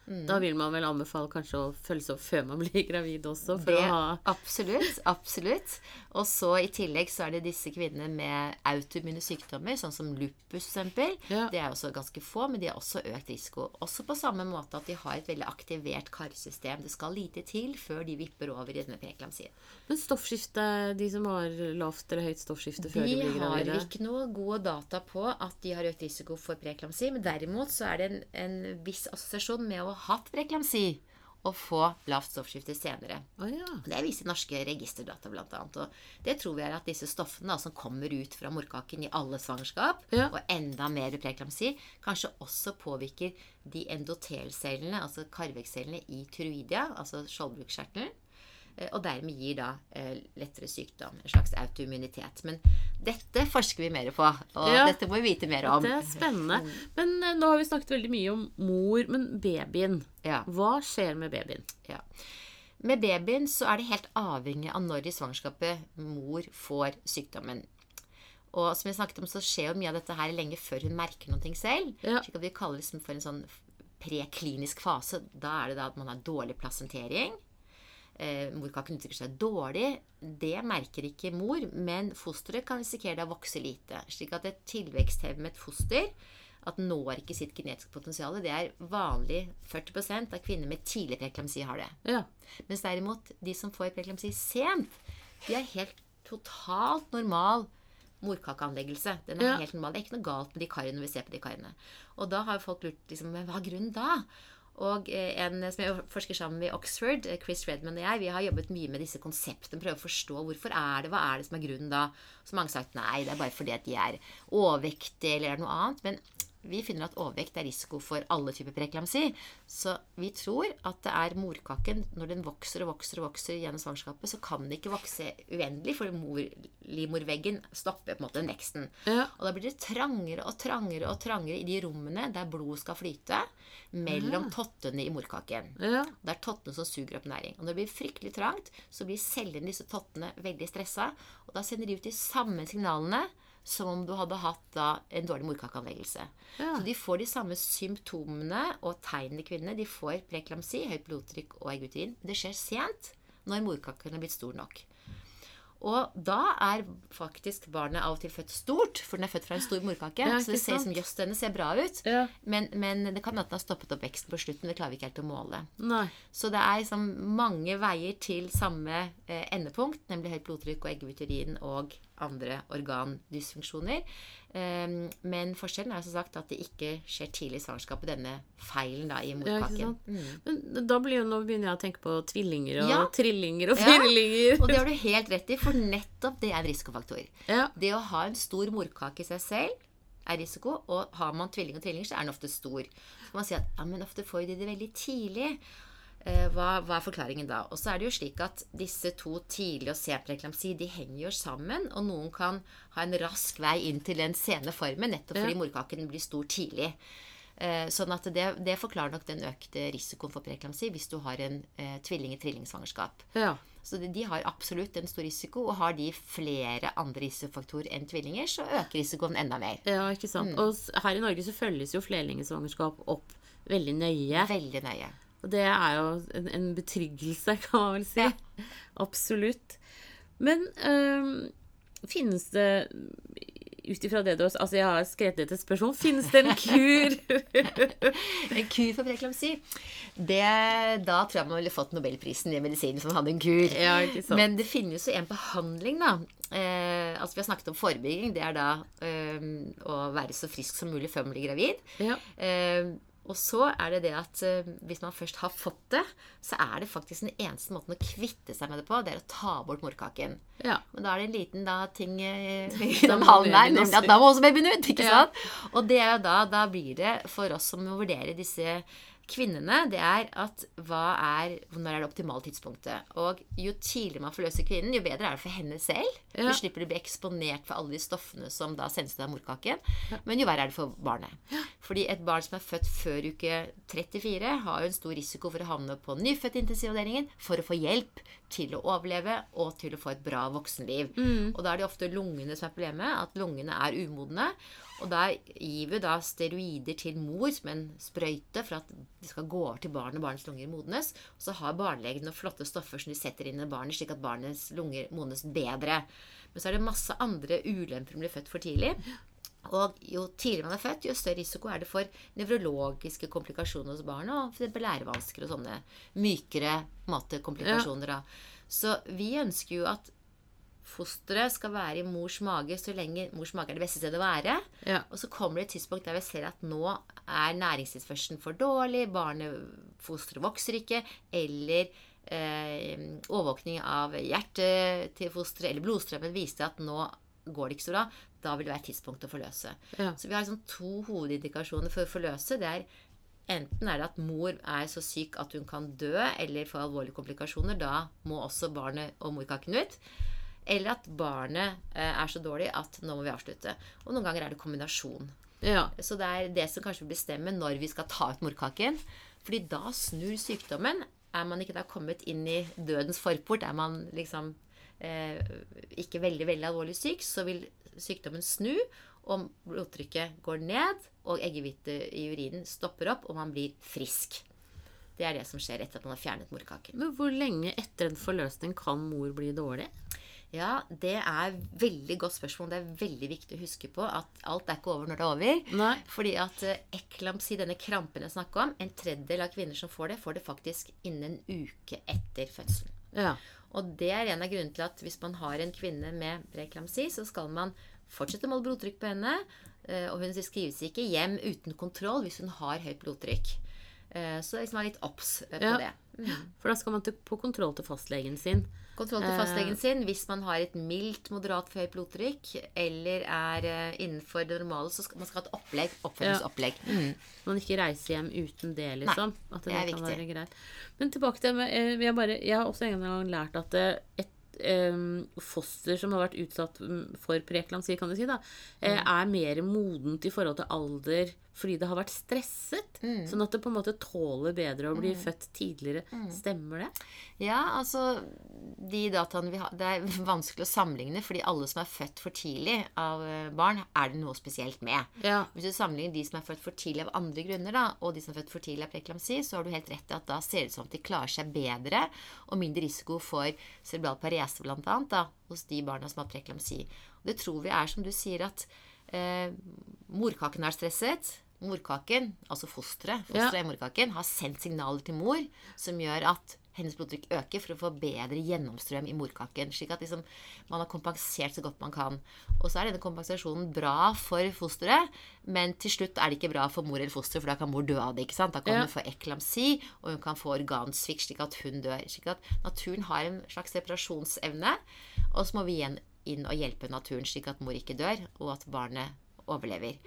Mm. Da vil man vel anbefale kanskje å følge seg opp før man blir gravid også, for Det, absolutt. Absolutt. Og så i tillegg så er det disse kvinnene med autoimmune sykdommer, sånn som lupus f.eks. Ja. Det er også ganske få, men de har også økt risiko. Også på samme måte at de har et veldig aktivert karsystem. Det skal lite til før de vipper over i denne preeklamsien. Men stoffskifte, de som har lavt eller høyt stoffskifte før de, De blir har gravide? ikke noe gode data på at de har økt risiko for preeklamsi, men derimot så er det en, en viss assosiasjon med å ha hatt preklamsi, og få lavt stoffskifte senere. Oh, ja. Det viser norske registerdata bl.a. Og det tror vi er at disse stoffene da, som kommer ut fra morkaken i alle svangerskap, Ja. og enda mer preklamsi, preeklamsi, kanskje også påvirker de endotelcellene, altså karveggcellene i tyroidia, altså skjoldbruskkjertelen. Eh, Og dermed gir da eh, lettere sykdom. En slags autoimmunitet. Men dette forsker vi mer på, og Ja. dette må vi vite mer om. Det er spennende. Men eh, nå har vi snakket veldig mye om mor, men babyen. Ja. Hva skjer med babyen? Ja. Med babyen så er det helt avhengig av når i svangerskapet mor får sykdommen. Og som jeg snakket om, så skjer jo mye av dette her lenge før hun merker noe selv. Ja. Slik at vi kaller det liksom for en sånn preklinisk fase. Da er det da at man har dårlig placentering. Eh, morkaken uttrykke seg dårlig. Det merker ikke mor, men fosteret kan risikere å vokse lite. Slik at et tilveksthemmet foster at når ikke sitt genetiske potensial. Det er vanlig 40% av kvinner med tidlig preeklamsi har det. Ja. Mens derimot de som får preeklamsi sent, de har helt totalt normal morkakeanleggelse. Den er Ja. helt normal. Det er ikke noe galt med de karene når vi ser på de karene. Og da har folk lurt liksom, hva er grunnen da? Og eh, en som jeg forsker sammen med i Oxford, eh, Chris Redman og jeg, vi har jobbet mye med disse konseptene. Prøve å forstå hvorfor er det, hva er det som er grunnen da? Så mange har sagt nei, det er bare fordi at de er overvektige eller er noe annet. Men vi finner at overvekt er risiko for alle typer preeklamsi. Så vi tror at det er morkaken Når den vokser og vokser og vokser gjennom svangerskapet, så kan den ikke vokse uendelig, for mor, livmorveggen stopper på en måte den veksten. Ja. Og da blir det trangere og trangere og trangere i de rommene der blodet skal flyte, mellom tottene i morkaken. Ja. Det er tottene som suger opp næring. Og når det blir fryktelig trangt, så blir cellene i disse tottene veldig stressa. Og da sender de ut de samme signalene som om du hadde hatt da en dårlig morkakeanleggelse. Ja. Så de får de samme symptomene og tegnene kvinnene. De får preeklamsi, høyt blodtrykk og egguterin. Det skjer sent når morkaken er blitt stor nok. Og da er faktisk barnet av og til født stort, for den er født fra en stor morkake. Ja, så det ser ut som jøss, denne ser bra ut. Ja. Men, men det kan hende den har stoppet opp veksten på slutten. Det klarer vi ikke helt å måle. Nei. Så det er liksom mange veier til samme eh, endepunkt, nemlig høyt blodtrykk og eggebutyrin og andre organdysfunksjoner. Eh, men forskjellen er som sagt at det ikke skjer tidlig i svangerskapet, denne feilen da i Ja, morkaken. sant? Men da blir jo, nå begynner jeg å tenke på tvillinger og Ja. trillinger og Ja. Og det har du helt rett i, for nettopp det er en risikofaktor. Ja. Det å ha en stor morkake i seg selv er risiko, og har man tvilling og trillinger, så er den ofte stor. Så kan man si at ja, men ofte får de det veldig tidlig. Eh, Hva, hva er forklaringen da? Og så er det jo slik at disse to tidlig og sent preeklamsi de henger jo sammen, og noen kan ha en rask vei inn til den sene formen, nettopp fordi Ja. morkaken blir stor tidlig. Eh, Sånn at det, det forklarer nok den økte risikoen for preeklamsi hvis du har en eh, tvilling i trillingsvangerskap. ja. Så de, de har absolutt en stor risiko, og har de flere andre risikofaktorer enn tvillinger, så øker risikoen enda mer. Ja, ikke sant. Og her i Norge så følges jo flerlingsvangerskap opp veldig nøye. Veldig nøye. Og det er jo en, en betryggelse, kan man vel si. Absolutt. Men øh, finnes det ut ifra det du har Altså, jeg har skrevet ned et spørsmål. Finnes det en kur? En kur for preeklamsi, det, da tror jeg man ville fått nobelprisen i medisin som hadde en kur. Ja, ikke sant. Men det finnes jo en behandling, da. Eh, altså Vi har snakket om forebygging. Det er da eh, å være så frisk som mulig før man blir gravid. ja. Eh, og så er det det at eh, hvis man først har fått det, så er det faktisk den eneste måten å kvitte seg med det på, det er å ta bort morkaken. ja. Men da er det en liten da, ting som Da må halen der, nemlig at da må også babyen ut. ikke Ja. sant? Og det er jo da, da blir det for oss som må vurdere disse kvinnene, det er at hva er, når er det optimale tidspunktet? Og jo tidligere man forløser kvinnen, jo bedre er det for henne selv. Ja. Du slipper å bli eksponert for alle de stoffene som da sendes til deg av morkaken. Men jo verre er det for barnet. Fordi et barn som er født før uke 34, har jo en stor risiko for å havne på nyfødtintensivavdelingen for å få hjelp til å overleve og til å få et bra voksenliv. Og da er det ofte lungene som er problemet, at lungene er umodne. Og da gir vi da steroider til mor som en sprøyte for at de skal gå over til barnet og barnets lunger modnes. Og så har barnelegen noen flotte stoffer som de setter inn i barnet, slik at barnets lunger modnes bedre. Men så er det masse andre ulemper om å bli født for tidlig. Og jo tidligere man er født, jo større risiko er det for nevrologiske komplikasjoner hos barnet, og f.eks. lærevansker og sånne mykere måte, komplikasjoner. Da. Så vi ønsker jo at fosteret skal være i mors mage så lenge mors mage er det beste stedet å være. Ja. Og så kommer det et tidspunkt der vi ser at nå er næringstilførselen for dårlig, barnet, fosteret vokser ikke, eller eh, overvåkning av hjertet til fosteret eller blodstrømmen viste at nå går det ikke så bra. Da vil det være tidspunkt å forløse. Ja. Så vi har liksom to hovedindikasjoner for å forløse. Det er Enten er det at mor er så syk at hun kan dø eller få alvorlige komplikasjoner. Da må også barnet og morkaken ut. Eller at barnet eh, er så dårlig at nå må vi avslutte. Og noen ganger er det kombinasjon. ja. Så det er det som kanskje vil bestemme når vi skal ta ut morkaken. Fordi da snur sykdommen. Er man ikke da kommet inn i dødens forport, er man liksom ikke veldig, veldig alvorlig syk, så vil sykdommen snu, og blodtrykket går ned, og eggehvite i urinen stopper opp, og man blir frisk. Det er det som skjer etter at man har fjernet morkaken. Men hvor lenge etter en forløsning kan mor bli dårlig? Ja, det er veldig godt spørsmål. Det er veldig viktig å huske på at alt er ikke over når det er over. Nei. Fordi at Eklamsi eklampsi, denne krampen jeg snakker om, en tredjedel av kvinner som får det, får det faktisk innen en uke etter fødselen. Ja. Og det er en av grunnene til at hvis man har en kvinne med preeklamsi, så skal man fortsette å måle blodtrykk på henne. eh, Og hun skrives ikke hjem uten kontroll hvis hun har høyt blodtrykk. Eh, Så liksom være litt obs eh, på Ja. det. For da skal man på kontroll til fastlegen sin. Kontroll til fastlegen sin. Hvis man har et mildt, moderat høyt blodtrykk eller er eh, innenfor det normale, så skal man skal ha et opplegg. Oppfølgingsopplegg. Man ikke reiser hjem uten det, liksom. at det, det er kan viktig. være greit. Men tilbake til med eh, jeg, bare, jeg har også en gang lært at eh, et foster som har vært utsatt mm, for preeklamsi, kan du si, da, eh, Mm. er mer modent i forhold til alder fordi det har vært stresset. Mm. Sånn at det på en måte tåler bedre å bli født tidligere. Mm. Stemmer det? Ja, altså De dataene vi har Det er vanskelig å sammenligne, fordi alle som er født for tidlig av eh, barn, er det noe spesielt med. Ja. Hvis du sammenligner de som er født for tidlig av andre grunner, da, og de som er født for tidlig av preklamsi, så har du helt rett i at da ser det ut som at de klarer seg bedre, og mindre risiko for cerebral parese, blant annet, da, hos de barna som har preklamsi. Og det tror vi er, som du sier, at eh, morkaken er stresset. Morkaken, altså fosteret, fosteret Ja. i morkaken, har sendt signaler til mor som gjør at hennes blodtrykk øker for å få bedre gjennomstrøm i morkaken. Slik at liksom, man har kompensert så godt man kan. Og så er denne kompensasjonen bra for fosteret, men til slutt er det ikke bra for mor eller foster, for da kan mor dø av det. ikke sant? Da kan Ja. hun få eklamsi, og hun kan få organsvikt slik at hun dør. Slik at naturen har en slags reparasjonsevne, og så må vi igjen inn og hjelpe naturen slik at mor ikke dør, og at barnet overlever.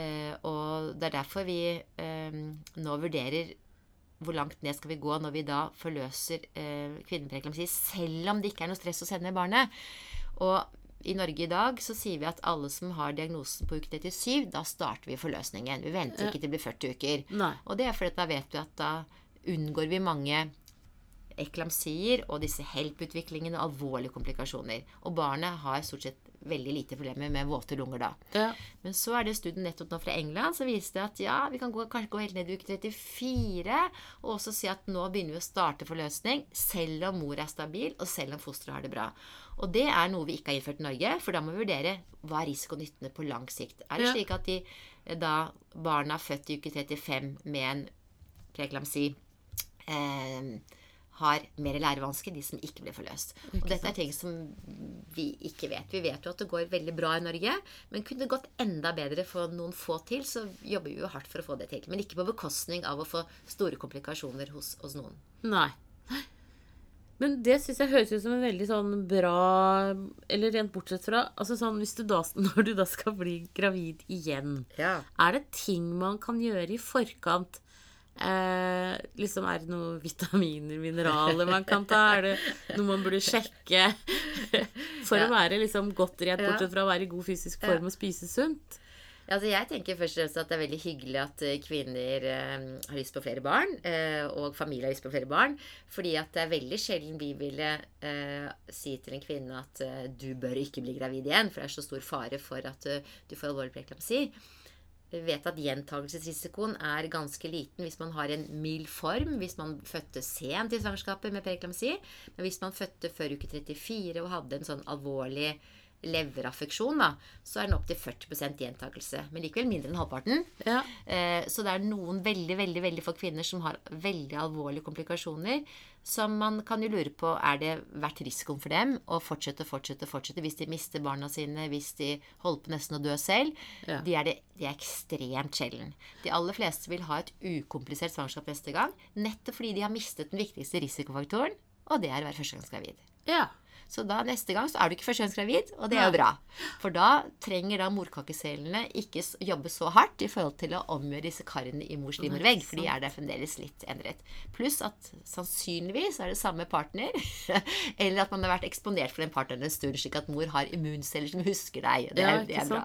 Eh, og det er derfor vi eh, nå vurderer hvor langt ned skal vi gå når vi da forløser eh, kvinnepreeklamsi, selv om det ikke er noe stress å sende barnet. Og i Norge i dag så sier vi at alle som har diagnosen på uke 37, da starter vi forløsningen. Vi venter ikke til det blir 40 uker. Nei. Og det er fordi da vet vi at da unngår vi mange eklamsier og disse HELP-utviklingene og alvorlige komplikasjoner. Og barnet har stort sett veldig lite problemer med våte lunger da. Ja. Men så er det studien nettopp nå fra England som viste at ja, vi kan gå, kanskje gå helt ned i uke 34 og også si at nå begynner vi å starte forløsning selv om mor er stabil, og selv om fosteret har det bra. Og det er noe vi ikke har innført i Norge, for da må vi vurdere hva er risikonyttene på lang sikt. Er det Ja. slik at de, da barna er født i uke 35 med en preeklamsi eh, har mer lærevansker, de som ikke blir forløst. og dette er ting som vi ikke vet. Vi vet jo at det går veldig bra i Norge, men kunne det gått enda bedre for noen få til, så jobber vi jo hardt for å få det til. Men ikke på bekostning av å få store komplikasjoner hos, hos noen. Nei. Men det syns jeg høres ut som en veldig sånn bra Eller rent bortsett fra altså sånn, hvis du da, Når du da skal bli gravid igjen, Ja. er det ting man kan gjøre i forkant? Eh, liksom Er det noen vitaminer, mineraler man kan ta? Er det noe man burde sjekke for Ja. å være liksom godt redd, bortsett fra å være i god fysisk form og spise sunt? Altså, jeg tenker først og fremst at det er veldig hyggelig at eh, kvinner eh, har lyst på flere barn, eh, og familier har lyst på flere barn. Fordi at det er veldig sjelden vi ville eh, si til en kvinne at eh, du bør ikke bli gravid igjen, for det er så stor fare for at eh, du får alvorlig preeklamsi. Vi vet at gjentagelsesrisikoen er ganske liten hvis man har en mild form, hvis man fødte sent i svangerskapet med preeklamsi. Men hvis man fødte før uke 34 og hadde en sånn alvorlig leveraffeksjon, da, så er den opptil 40% gjentakelse. Men likevel mindre enn halvparten. Ja. Eh, Så det er noen veldig veldig, veldig få kvinner som har veldig alvorlige komplikasjoner. Som man kan jo lure på er det verdt risikoen for dem å fortsette, fortsette, fortsette hvis de mister barna sine, hvis de holder på nesten å dø selv. Ja. De, er det, de er ekstremt sjelden. De aller fleste vil ha et ukomplisert svangerskap neste gang, nettopp fordi de har mistet den viktigste risikofaktoren, og det er å være førstegangsgravid. ja. Så da neste gang så er du ikke førstegangsgravid, og det er jo bra. For da trenger da morkakecellene ikke jobbe så hardt i forhold til å omgjøre disse karene i mors livmorvegg, for de er der fremdeles litt endret. Pluss at sannsynligvis er det samme partner, eller at man har vært eksponert for den partneren en stund, slik at mor har immunceller som husker deg. Det er, det er bra.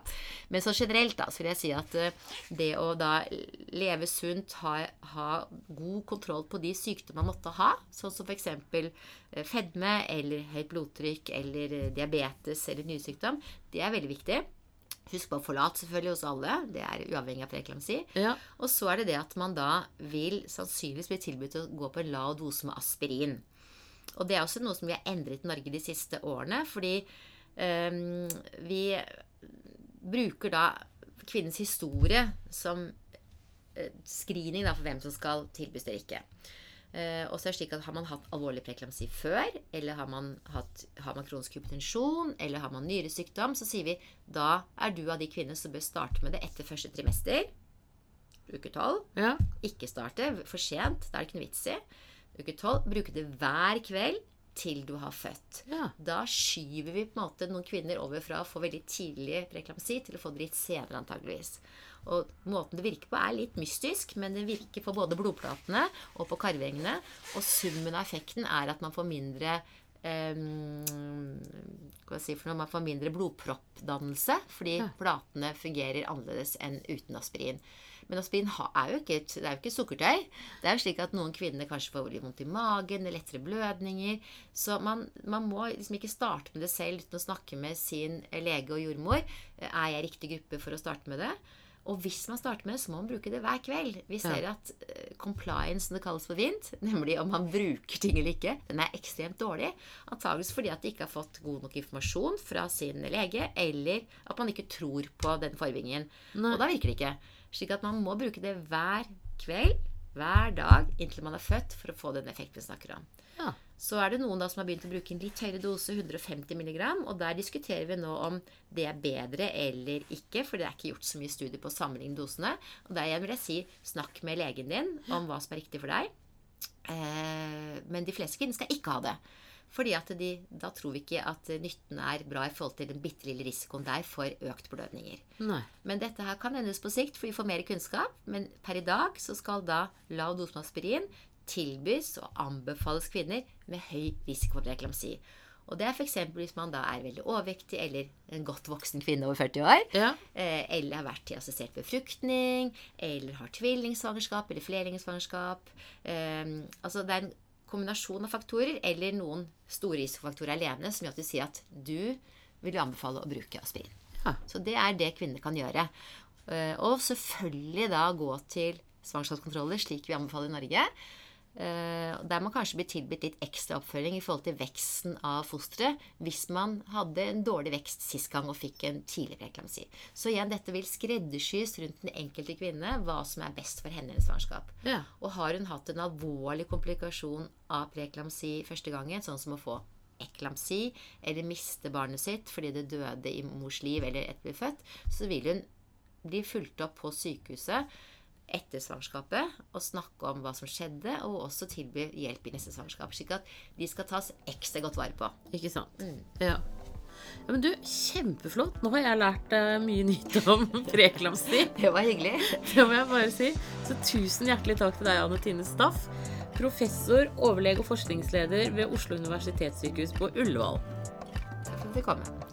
Men så generelt da, så vil jeg si at eh, det å da leve sunt, ha, ha god kontroll på de sykdommer man måtte ha, sånn som f.eks. fedme eller høyt blodtrykk eller eh, diabetes eller nyresykdom, det er veldig viktig. Husk på forlat selvfølgelig hos alle. Det er uavhengig av preeklamsi. Ja. Og så er det det at man da vil sannsynligvis bli tilbudt å gå på en lav dose med aspirin. Og det er også noe som vi har endret i Norge de siste årene. Fordi øhm, vi bruker da kvinnens historie som eh, screening da, for hvem som skal tilbys eller ikke. Eh, og så er det slik at Har man hatt alvorlig preeklamsi før, eller har man, hatt, har man kronisk hypotensjon, eller har man nyresykdom, så sier vi da er du av de kvinnene som bør starte med det etter første trimester. Uke 12. ja. Ikke starte for sent. Det er det ikke noe vits i. Uke 12. Bruke det hver kveld til du har født. Ja. Da skyver vi på en måte noen kvinner over fra å få veldig tidlig preeklamsi til å få det litt senere, antageligvis. Og måten det virker på, er litt mystisk, men det virker på både blodplatene og på karvengene. Og summen av effekten er at man får mindre um, hva si for noe, Man får mindre blodproppdannelse fordi platene fungerer annerledes enn uten aspirin. Men aspirin er jo ikke, det er jo ikke sukkertøy. Det er jo slik at noen kvinner kanskje får litt vondt i magen, lettere blødninger. Så man, man må liksom ikke starte med det selv uten å snakke med sin lege og jordmor. Er jeg riktig gruppe for å starte med det? Og hvis man starter med det, så må man bruke det hver kveld. Vi ser at eh, compliance, som det kalles på vint, nemlig om man bruker ting eller ikke, den er ekstremt dårlig. Antakeligvis fordi at de ikke har fått god nok informasjon fra sin lege, eller at man ikke tror på den forvingen. Og da virker det ikke. Slik at man må bruke det hver kveld, hver dag, inntil man er født, for å få den effekten vi snakker om. Ja. Så er det noen da som har begynt å bruke en litt høyere dose, 150 mg, og der diskuterer vi nå om det er bedre eller ikke, for det er ikke gjort så mye studier på å sammenligne dosene. Og der igjen vil jeg si snakk med legen din om hva som er riktig for deg. Eh, men de fleste kvinner skal ikke ha det. Fordi at de, da tror vi ikke at nytten er bra i forhold til den bitte lille risikoen der for økt blødninger. Nei. Men dette her kan endres på sikt, for vi får mer kunnskap. Men per i dag så skal da lav dose med aspirin tilbys og anbefales kvinner med høy risiko for eklamsi. Og det er f.eks. hvis man da er veldig overvektig, eller en godt voksen kvinne over 40 år. Ja. Eh, eller har vært i assistert befruktning, eller har tvillingsvangerskap eller flerlingsvangerskap. Um, altså det er en kombinasjon av faktorer eller noen store risikofaktorer alene som gjør at du sier at du vil anbefale å bruke aspirin. Ja. Så det er det kvinner kan gjøre. Eh, Og selvfølgelig da gå til svangerskapskontroller, slik vi anbefaler i Norge. Eh, Der man kanskje blir tilbudt litt ekstra oppfølging i forhold til veksten av fosteret hvis man hadde en dårlig vekst sist gang og fikk en tidligere eklamsi. Så igjen, dette vil skreddersys rundt den enkelte kvinne hva som er best for henne i svangerskap. Ja. Og har hun hatt en alvorlig komplikasjon av preeklamsi første gangen, sånn som å få eklamsi eller miste barnet sitt fordi det døde i mors liv eller etter å bli født, så vil hun bli fulgt opp på sykehuset etter svangerskapet og snakke om hva som skjedde, og også tilby hjelp i neste svangerskap. Slik at de skal tas ekstra godt vare på. Ikke sant. Ja. ja. Men du, kjempeflott. Nå har jeg lært uh, mye nytt om preeklamsi. Det var hyggelig. Det må jeg bare si. Så tusen hjertelig takk til deg, Anne Tine Staff. Professor, overlege og forskningsleder ved Oslo universitetssykehus på Ullevål. Takk for at du kom. komme.